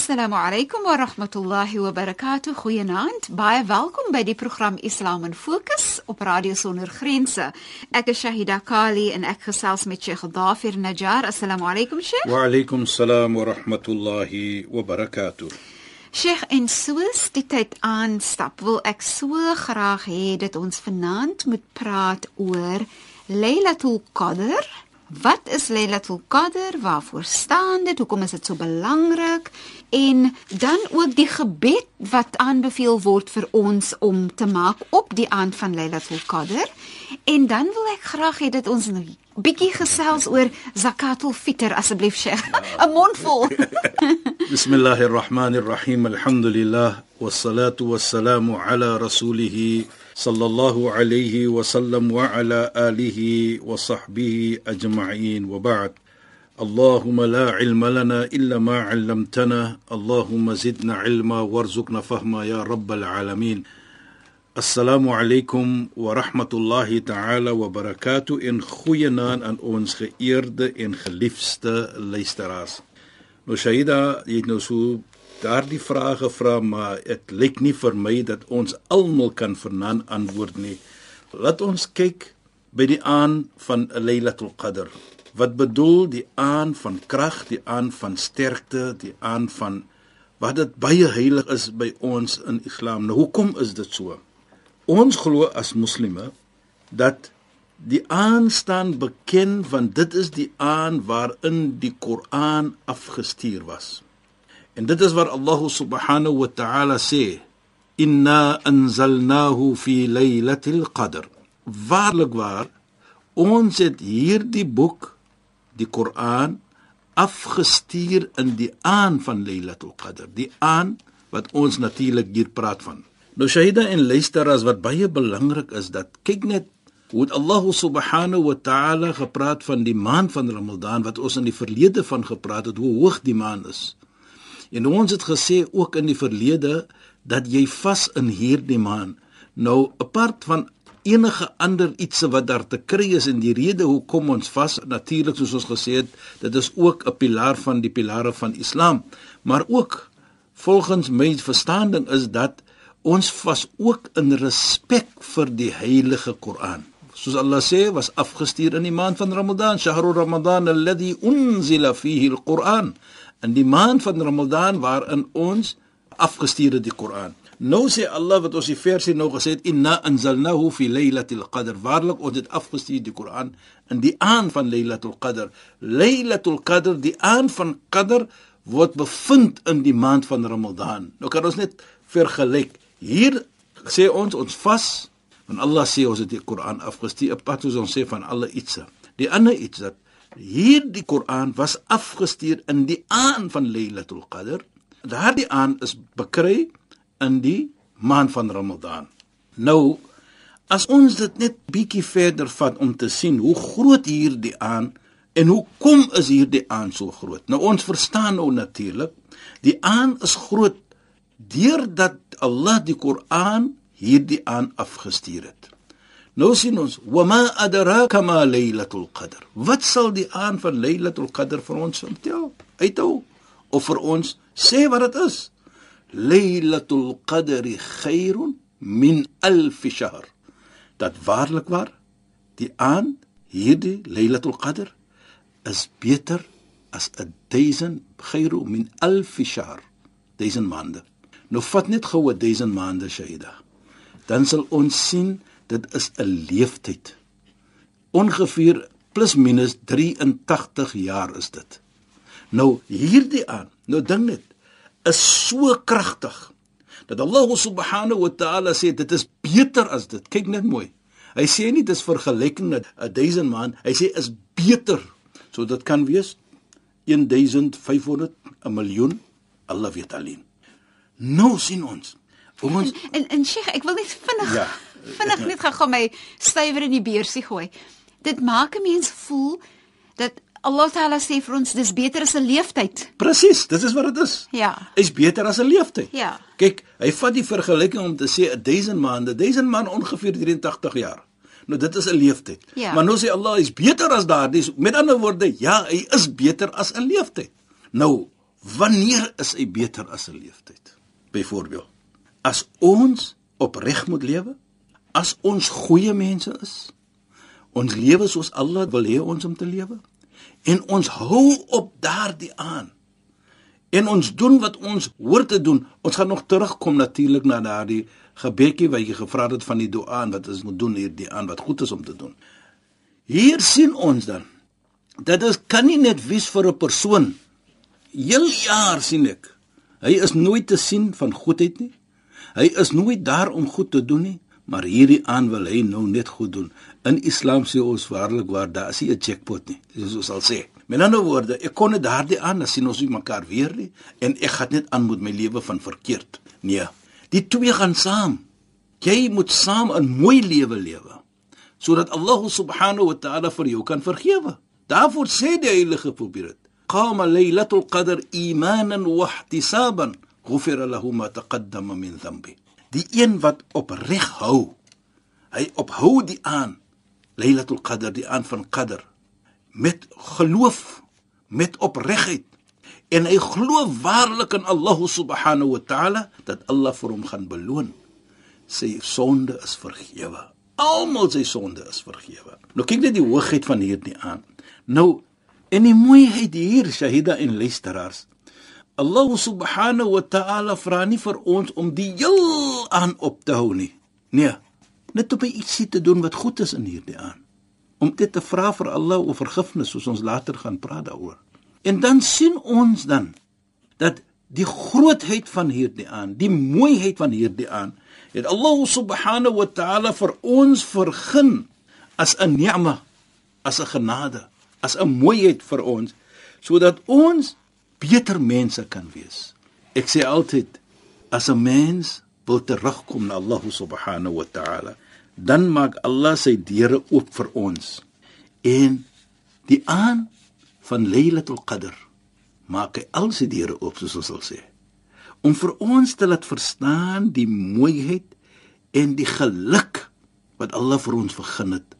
Assalamu alaykum wa rahmatullahi wa barakatuh. Goeienaand. Baie welkom by die program Islam in Fokus op Radio Sonder Grense. Ek is Shahida Kali en ek gesels met Sheikh Dafir Najjar. Assalamu alaykum Sheikh. Wa alaykum salaam wa rahmatullahi wa barakatuh. Sheikh, en soos die tyd aanstap, wil ek so graag hê dat ons vanaand moet praat oor Lailatul Qadr. Wat is Lailatul Qadr? Waarvoor staan dit? Hoekom is dit so belangrik? En dan ook die gebed wat aanbeveel word vir ons om te maak op die aand van Lailatul Qadr. En dan wil ek graag hê dat ons 'n bietjie gesels oor Zakatul Fitr asseblief Sheikh. 'n Mondvol. Bismillahirrahmanirrahim. Alhamdulillah wassalatu wassalamu ala rasulih صلى الله عليه وسلم وعلى آله وصحبه أجمعين. وبعد اللهم لا علم لنا إلا ما علمتنا. اللهم زدنا علما وارزقنا فهما يا رب العالمين. السلام عليكم ورحمة الله تعالى وبركاته. إن خوينا أن أونس خيرد إن خليفست ليستراس. نو شايدا يتنو daardie vrae gevra, maar dit lyk nie vir my dat ons almal kan vernaan antwoord nie. Laat ons kyk by die aan van Lailatul Qadr. Wat bedoel die aan van krag, die aan van sterkte, die aan van wat dit baie heilig is by ons in Islam. Nou hoekom is dit so? Ons glo as moslimme dat die aan staan bekend want dit is die aan waarin die Koran afgestuur was. En dit is waar Allah subhanahu wa ta'ala sê: "Inna anzalnahu fi laylatil qadr." Waarlik waar ons het hierdie boek die Koran afgestuur in die aan van Lailatul Qadr, die aan wat ons natuurlik hier praat van. Nou Shahida en luisteraars wat baie belangrik is dat kyk net hoe Allah subhanahu wa ta'ala gepraat van die maand van Ramadan wat ons in die verlede van gepraat het hoe hoog die maan is. En ons het gesê ook in die verlede dat jy vas in hierdie maan. Nou apart van enige ander ietsie wat daar te kry is en die rede hoekom ons vas natuurlik soos ons gesê het dit is ook 'n pilaar van die pilare van Islam. Maar ook volgens my verstaaning is dat ons vas ook in respek vir die heilige Koran. Soos Allah sê was afgestuur in die maand van Ramadan shahrul ramadan alladhi unzila fihi alquran in die maand van Ramadan waarin ons afgestuur het die Koran Nou sê Allah wat ons die versie nou gesê het inna anzalnahu fi laylatil qadr. Waarlik ons het afgestuur die Koran in die aand van Laylatul Qadr. Laylatul Qadr, die aand van Qadr word bevind in die maand van Ramadan. Nou kan ons net vergelyk. Hier sê ons ons vas want Allah sê ons het die Koran afgestuur. Soos ons sê van alle ietsie. Die ander iets dat hier die Koran was afgestuur in die aand van Laylatul Qadr. Daardie aand is bekry in die maand van Ramadan. Nou as ons dit net bietjie verder vat om te sien hoe groot hierdie aan en hoekom is hierdie aan so groot? Nou ons verstaan nou natuurlik, die aan is groot deurdat Allah die Koran hierdie aan afgestuur het. Nou sien ons, "Wa ma adraka ma laylatul qadr." Wat sal die aan van Laylatul Qadr vir ons vertel? Uithou of vir ons sê wat dit is? Laylatul Qadr khairun min alf shahr. Dat waarlik waar die aan hierdie Laylatul Qadr is beter as 1000 khairu min alf shahr. 1000 maande. Nou vat net gou 1000 maande Shaida. Dan sal ons sien dit is 'n leeftyd. Ongeveer plus minus 83 jaar is dit. Nou hierdie aan, nou dink net, is so kragtig Dat Allah subhanahu wa ta'ala sê dit is beter as dit. Kyk net mooi. Hy sê nie dis vergelyking met 'n 1000 man, hy sê is beter. So dit kan wees 1500, 'n miljoen, Allah weet alleen. Nou sien ons. Ons en en Sheikh, ek wil net vinnig ja, vinnig net gaan my stywer in die beursie gooi. Dit maak 'n mens voel dat Allah Taala sê vir ons dis beter as 'n leeftyd. Presies, dit is wat dit is. Ja. Is beter as 'n leeftyd. Ja. Kyk, hy vat die vergelyking om te sê 1000 maande, 1000 man ongeveer 83 jaar. Nou dit is 'n leeftyd. Ja. Maar nou sê Allah is beter as daardie. Met ander woorde, ja, hy is beter as 'n leeftyd. Nou, wanneer is hy beter as 'n leeftyd? Byvoorbeeld, as ons opreg moet lewe, as ons goeie mense is, ons lewe soos Allah wil hê ons om te lewe en ons hou op daardie aan. En ons doen wat ons hoort te doen. Ons gaan nog terugkom natuurlik na daardie gebedjie wat jy gevra het van die dua en wat ons moet doen hierdie aan wat goed is om te doen. Hier sien ons dan dat dit kan nie net wees vir 'n persoon. Heel jaar sien ek. Hy is nooit te sien van goedheid nie. Hy is nooit daar om goed te doen nie, maar hierdie aan wil hy nou net goed doen. In Islam sê ons waarlik waar daar is 'n jackpot nie. Dis ons sal sê. Met ander woorde, ek kon dit daardie aan sien ons nie mekaar weer nie en ek gaan net aan met my lewe van verkeerd. Nee. Die twee gaan saam. Jy moet saam 'n mooi lewe lewe sodat Allah subhanahu wa ta'ala vir jou kan vergewe. Daarvoor sê die heilige profeet: "Qama laylatul qadr imanan wa ihtisaban, ghufira lahu ma taqaddama min dhanbi." Die een wat opreg hou, hy ophou die aan Laylatul Qadr, die aan van Qadr met geloof, met opregtheid en hy glo waarlik in Allah subhanahu wa ta'ala dat Allah vir hom gaan beloon. Sy sonde is vergewe. Almal sy sonde is vergewe. Nou kyk net die hoogheid van hierdie aan. Nou en die mooiheid hier Shahida en luisteraars. Allah subhanahu wa ta'ala vra nie vir ons om die heel aan op te hou nie. Nee, net om ietsie te doen wat goed is in hierdie aan. Om dit te vra vir Allah o vergifnis soos ons later gaan praat daaroor. En dan sien ons dan dat die grootheid van hierdie aan, die mooiheid van hierdie aan, het Allah subhanahu wa ta'ala vir ons vergun as 'n ni'ma, as 'n genade, as 'n mooiheid vir ons sodat ons beter mense kan wees. Ek sê altyd as 'n mens wil terugkom na Allah subhanahu wa ta'ala, dan maak Allah sy deure oop vir ons. En die aan van Lailatul Qadr maak hy al sy deure oop soos ons sal sê om vir ons te laat verstaan die mooiheid en die geluk wat Allah vir ons vergun het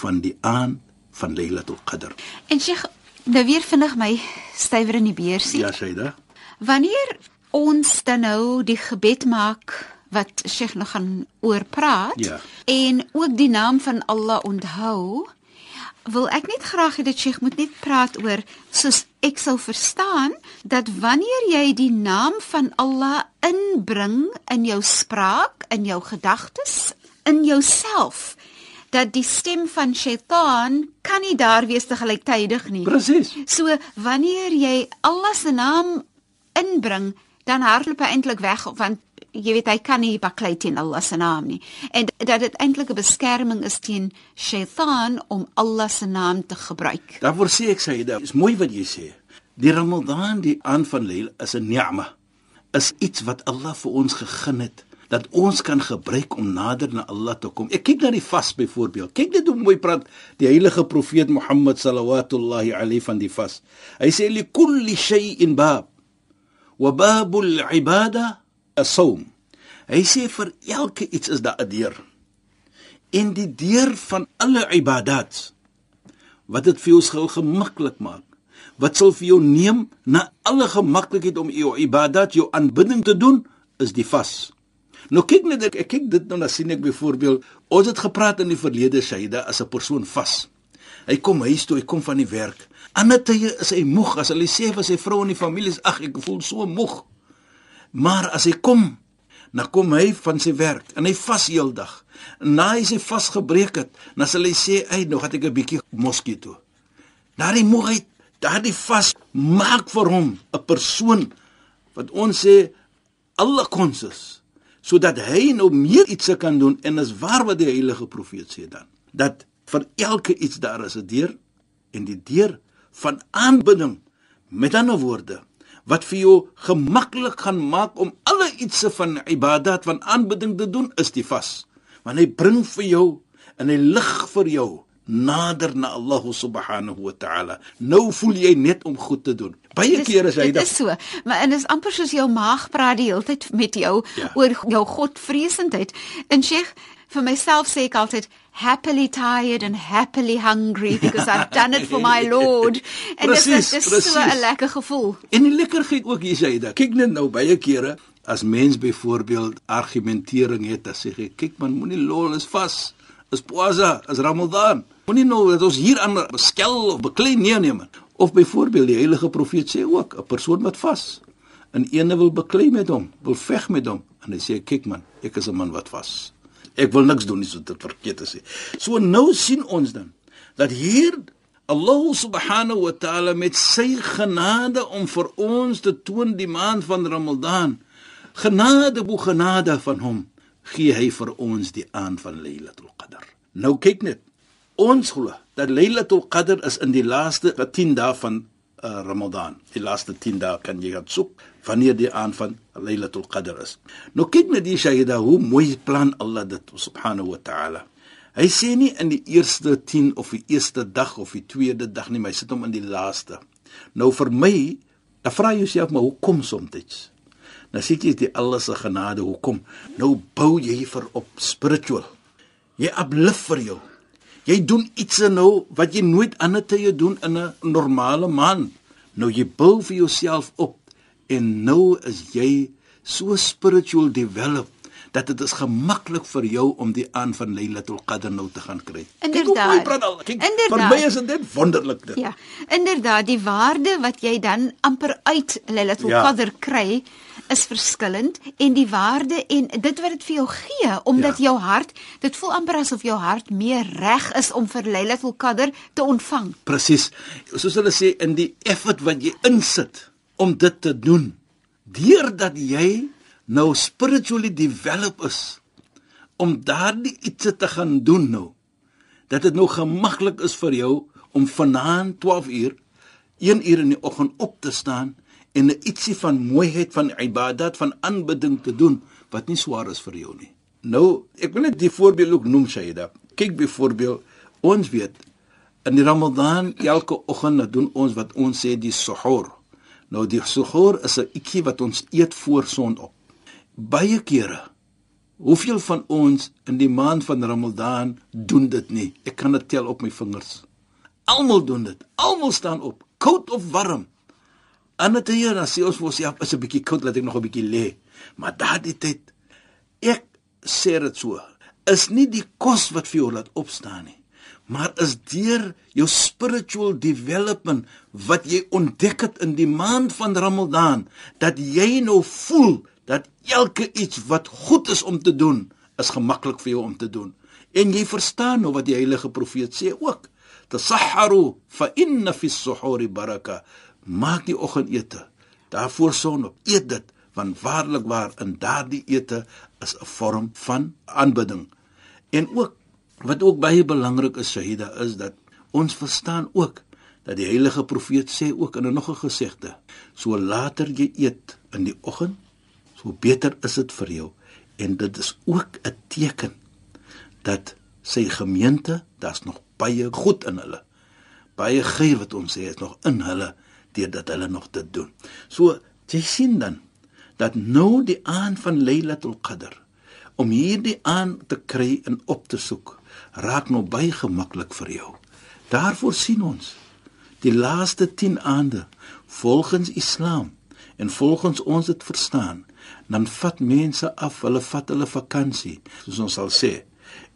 van die aan van Lailatul Qadr. En Sheikh, nou weer vinnig my stywer in die beursie. Ja, Shaida. Wanneer ons dan nou die gebed maak wat Sheikh nog gaan oor praat ja. en ook die naam van Allah onthou, wil ek net graag hê dat Sheikh moet net praat oor soos ek sou verstaan dat wanneer jy die naam van Allah inbring in jou spraak, in jou gedagtes, in jouself dat die stem van Shaitaan kan nie daar wees te gelyktydig nie. Presies. So wanneer jy Allah se naam inbring, dan hardloop hy eintlik weg want jy weet hy kan nie baklei teen Allah se naam nie. En dat dit eintlik 'n beskerming is teen Shaitaan om Allah se naam te gebruik. Daarvoor sê ek dit is mooi wat jy sê. Die Ramadan, die aan van Leil is 'n ni'ma. Is iets wat Allah vir ons gegee het dat ons kan gebruik om nader na Allah te kom. Ek kyk na die vas byvoorbeeld. Kyk net hoe mooi praat die heilige profeet Mohammed sallallahu alayhi van die vas. Hy sê li kulli shay'in bab wa babul ibada 'n saum. Hy sê vir elke iets is daar 'n deur. En die deur van alle ibadat wat dit vir sal gemaklik maak. Wat sal vir jou neem na alle gemaklikheid om jou ibadat, jou aanbidding te doen, is die vas. Nou kyk net ek, ek kyk dit nou na sien ek byvoorbeeld, ons het gepraat in die verlede Shaida as 'n persoon vas. Hy kom huis toe, hy kom van die werk. Ander tye is hy moeg as hy sê vir sy vrou en die familie, ag ek voel so moeg. Maar as hy kom, dan kom hy van sy werk en hy vas heeldag. Na hy sy vasgebreek het, dan sal hy sê, "Ey, nog het ek 'n bietjie moskito." Daardie moegheid, daardie vas maak vir hom 'n persoon wat ons sê alle konses sodat hy nou meer iets kan doen en is waar wat die heilige profeet sê dan dat vir elke iets daar is 'n deur en die deur van aanbidding met ander woorde wat vir jou gemaklik gaan maak om alle ietsse van ibadat van aanbidding te doen is die vas. Want hy bring vir jou en hy lig vir jou nader na Allah subhanahu wa ta'ala. Nou voel jy net om goed te doen. Baie kere sê hy dit is so, maar en is amper soos jou maag praat die hele tyd met jou ja. oor jou godvreesendheid. En Sheikh, vir myself sê ek altyd happily tired and happily hungry because I've done it for my Lord. En dit is dis so 'n lekker gevoel. En die lekkerheid ook hier sê dit. Kyk net nou baie kere as mens byvoorbeeld argumentering het, dan sê jy kyk man, moenie lol is vas. Is Pwaza, is Ramadan. Moenie nou dat ons hier aan beskel of beklei nee nee man. Of byvoorbeeld die heilige profeet sê ook 'n persoon wat vas en ene wil beklei met hom, wil veg met hom en hy sê kyk man, ek is 'n man wat vas. Ek wil niks doen nie so dit verkeerd is. So nou sien ons dan dat hier Allah subhanahu wa ta'ala met sy genade om vir ons te toon die maand van Ramadan genade bo genade van hom gee hy vir ons die aand van Lailatul Qadr. Nou kyk net ons glo dat Lailatul Qadr is in die laaste 10 dae van uh, Ramadan. Die laaste 10 dae kan jy gaan soek wanneer die aand van Lailatul Qadr is. Nou kyk net die Shahida hoe mooi plan Allah dit subhanahu wa ta'ala. Hy sê nie in die eerste 10 of die eerste dag of die tweede dag nie, maar hy sit hom in die laaste. Nou vir my, dan vra jy jouself maar hoekom soms? Nou sê jy die Allah se genade hoekom? Nou bou jy vir op spiritual. Jy uplift vir jou. Jy doen iets nou wat jy nooit ander tye doen in 'n normale maand. Nou jy bou vir jouself op en nou is jy so spiritual develop dat dit is gemaklik vir jou om die aan van Lailatul Qadr nou te gaan kry. Inderdaad. Kyk, vir my is dit wonderlik dit. Ja. Inderdaad, die waarde wat jy dan amper uit Lailatul ja. Qadr kry is verskillend en die waarde en dit wat dit vir jou gee omdat ja. jou hart dit voel amper asof jou hart meer reg is om vir Lailatul Qadr te ontvang. Presies. Soos hulle sê in die effort wat jy insit om dit te doen deurdat jy nou spiritually develop is om daardie iets te gaan doen nou dat dit nou gemaklik is vir jou om vanaand 12 uur 1 uur in die oggend op te staan en 'n ietsie van mooiheid van ibadat van aanbidding te doen wat nie swaar is vir jou nie. Nou, ek wil net die voorbeeld ook noem Shaida. Kyk byvoorbeeld, ons weet in die Ramadan elke oggend doen ons wat ons sê die suhoor. Nou die suhoor is 'n ietjie wat ons eet voor son op. Baie kere hoeveel van ons in die maand van Ramadan doen dit nie? Ek kan dit tel op my vingers. Almal doen dit. Almal staan op, koud of warm. Ander dan sê ons vir ons ja, is 'n bietjie koud, laat ek nog 'n bietjie lê. Maar daardie tyd ek sê dit so, is nie die kos wat vir jou laat opstaan nie maar is deur jou spiritual development wat jy ontdek het in die maand van Ramadan dat jy nou voel dat elke iets wat goed is om te doen is gemaklik vir jou om te doen. En jy verstaan nou wat die heilige profeet sê ook. Tasahharu fa inna fi as-suhuri baraka. Maak die oggendete daarvoor son op. Eet dit want waarlik waar in daardie ete is 'n vorm van aanbidding. En ook Wat ook baie belangrik is, Shahida, is dat ons verstaan ook dat die heilige profeet sê ook in 'n nog 'n gesegde: "So later jy eet in die oggend, so beter is dit vir jou." En dit is ook 'n teken dat sy gemeente, daar's nog baie goed in hulle. Baie geur wat ons sê is nog in hulle deurdat hulle nog dit doen. So jy sien dan dat nou die aand van Lailatul Qadr om hierdie aan te kry en op te soek raak nou baie gemaklik vir jou. Daarvoor sien ons die laaste 10 aande volgens Islam en volgens ons dit verstaan, dan vat mense af, hulle vat hulle vakansie, soos ons sal sê,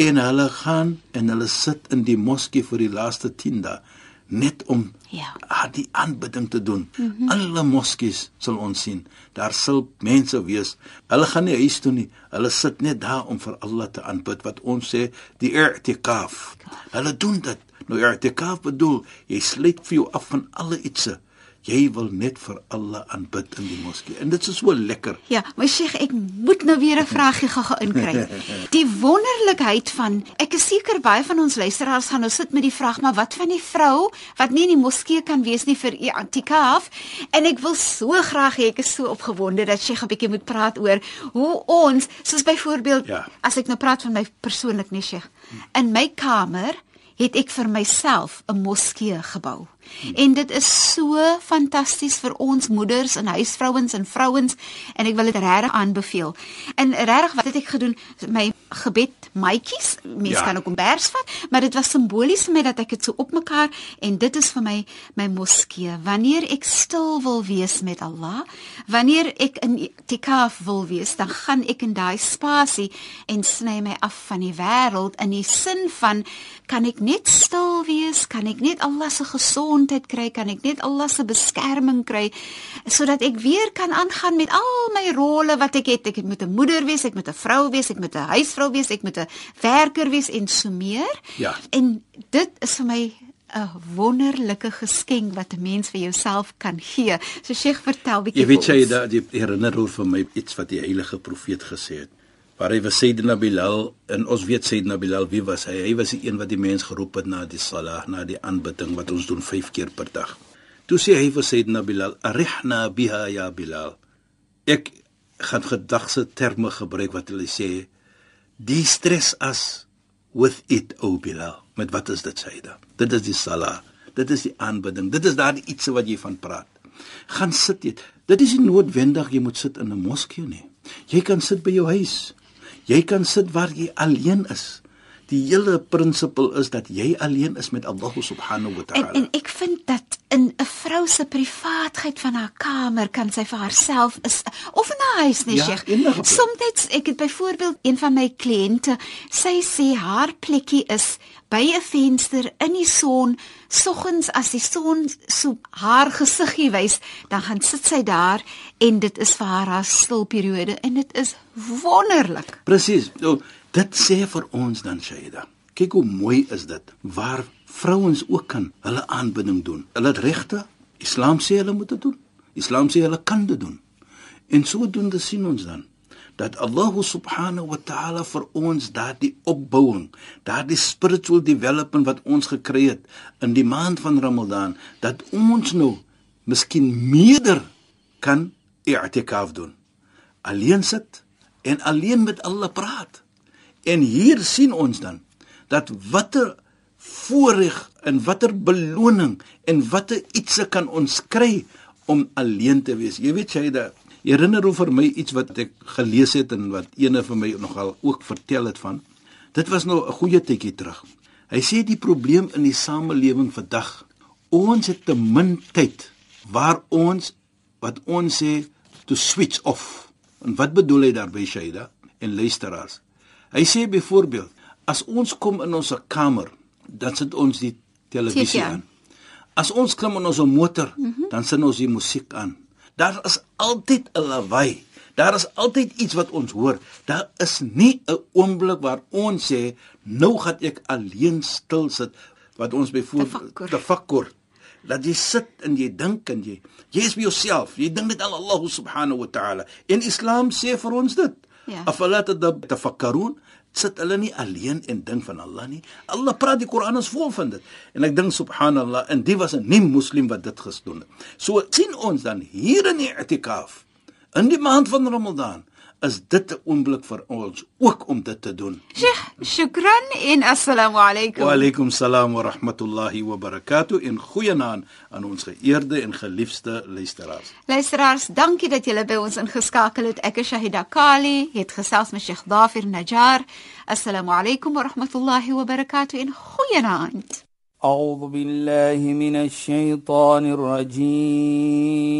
en hulle gaan en hulle sit in die moskee vir die laaste 10 dae net om ja ah, die aanbidding te doen. Mm -hmm. Alle moskees sal ons sien. Daar sal mense wees. Hulle gaan nie huis toe nie. Hulle sit net daar om vir Allah te aanbid wat ons sê die i'tikaf. Hulle doen dit. Nou i'tikaf bedoel jy sluit vir jou af van alle ietsie. Jy wil net vir Allah aanbid in die moskee. En dit is so lekker. Ja, maar Sheikh, ek moet nou weer 'n vraagie gou inkry. Die wonderlikheid van ek is seker baie van ons luisteraars gaan nou sit met die vraag, maar wat van die vrou wat nie in die moskee kan wees nie vir i'tikaf? En ek wil so graag hê ek is so opgewonde dat Sheikh 'n bietjie moet praat oor hoe ons, soos byvoorbeeld, Ja. as ek nou praat van my persoonlik nie Sheikh, in my kamer het ek vir myself 'n moskee gebou. En dit is so fantasties vir ons moeders en huisvrouens en vrouens en ek wil dit regtig aanbeveel. En regtig wat het ek gedoen? My gebed maatjies, mense Ja. kan ook 'n bers vat, maar dit was simbolies vir my dat ek dit so op mekaar en dit is vir my my moskee. Wanneer ek stil wil wees met Allah, wanneer ek in tikaf wil wees, dan gaan ek in daai spasie en sny my af van die wêreld in die sin van kan ek net stil wees, kan ek net Allah se gesondheid kry, kan ek net Allah se beskerming kry sodat ek weer kan aangaan met al my rolle wat ek het. Ek moet 'n moeder wees, ek moet 'n vrou wees, ek moet 'n huisvrou wees, ek moet 'n werker wees en so meer. Ja. En dit is vir my 'n wonderlike geskenk wat 'n mens vir jouself kan gee. So Sheikh, vertel bietjie Jy weet jy dat jy herinner oor vir my iets wat die heilige profeet gesê het. Waar hy was Sayyidina Bilal en ons weet Sayyidina Bilal wie was hy? Hy was die een wat die mens geroep het na die salah, na die aanbidding wat ons doen 5 keer per dag. Toe sê hy vir Sayyidina Bilal, "Arihna biha ya Bilal." Ek gaan gedagse terme gebruik wat hulle sê, "De-stress us with it, o Bilal." Met wat is dit sê hy dan? Dit is die salah. Dit is die aanbidding. Dit is daardie ietsie wat jy van praat. Gaan sit jy. Dit is nie noodwendig jy moet sit in 'n moskee nie. Jy kan sit by jou huis. Jy kan sit waar jy alleen is. Die hele prinsipel is dat jy alleen is met Allah subhanahu wa En ta'ala. en ek vind dat in 'n vrou se privaatheid van haar kamer kan sy vir haarself is of in haar huis nie, Ja, Sheikh. Soms ek het byvoorbeeld een van my kliënte, sy sê haar plekkie is by 'n venster in die son, soggens as die son so haar gesiggie wys, dan gaan sit sy daar en dit is vir haar haar stilperiode en dit is wonderlik. Presies. Nou, dit sê vir ons dan Shaida. Kyk hoe mooi is dit waar vrouens ook kan hulle aanbidding doen. Hulle het regte. Islam sê hulle moet dit doen. Islam sê hulle kan dit doen. En sodoende sien ons dan dat Allah subhanahu wa ta'ala vir ons daardie opbouing, daardie spiritual development wat ons gekry het in die maand van Ramadan, dat ons nou miskien meerder kan i'tikaf doen. Alleen sit en alleen met Allah praat. En hier sien ons dan dat watter voorreg en watter beloning en watter ietsie kan ons kry om alleen te wees. Jy weet jy dat herinner oor my iets wat ek gelees het en wat ene van my nogal ook vertel het van. Dit was nou 'n goeie tydjie terug. Hy sê die probleem in die samelewing vandag, ons het te min tyd waar ons wat ons sê to switch off. En wat bedoel hy daarby Shaida en luisteraars? Hy sê byvoorbeeld, as ons kom in ons kamer, dan sit ons die televisie aan. As ons klim in ons motor, mm -hmm. dan sit ons die musiek aan. Daar is altyd 'n lawaai. Daar is altyd iets wat ons hoor. Daar is nie 'n oomblik waar ons sê nou gaan ek alleen stil sit wat ons byvoorbeeld Tafakkur. tafakkur. Dat jy sit en jy dink en jy jy is by jouself. Jy dink net aan Allah subhanahu wa ta'ala. En Islam sê vir ons dit. Ja. Afala tafakkarun sit hulle nie alleen en dink van Allah nie. Allah praat die Koran is vol van dit. En ek dink subhanallah en die was 'n nie moslim wat dit gedoen het. So sien ons dan hier in die i'tikaf in die maand van Ramadan is dit 'n oomblik vir ons ook om dit te doen. Sheikh, shukran en assalamu alaykum. Wa alaykum salaam wa rahmatullahi wa barakatuh en goeienaand aan ons geëerde en geliefde luisteraars. Luisteraars, dankie dat julle by ons ingeskakel het. Ek is Shahida Kali, het gesels met Sheikh Dafir Najjar. Assalamu alaykum wa rahmatullahi wa barakatuh en goeienaand. أعوذ بالله من الشيطان الرجيم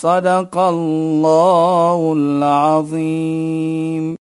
صدق الله العظيم.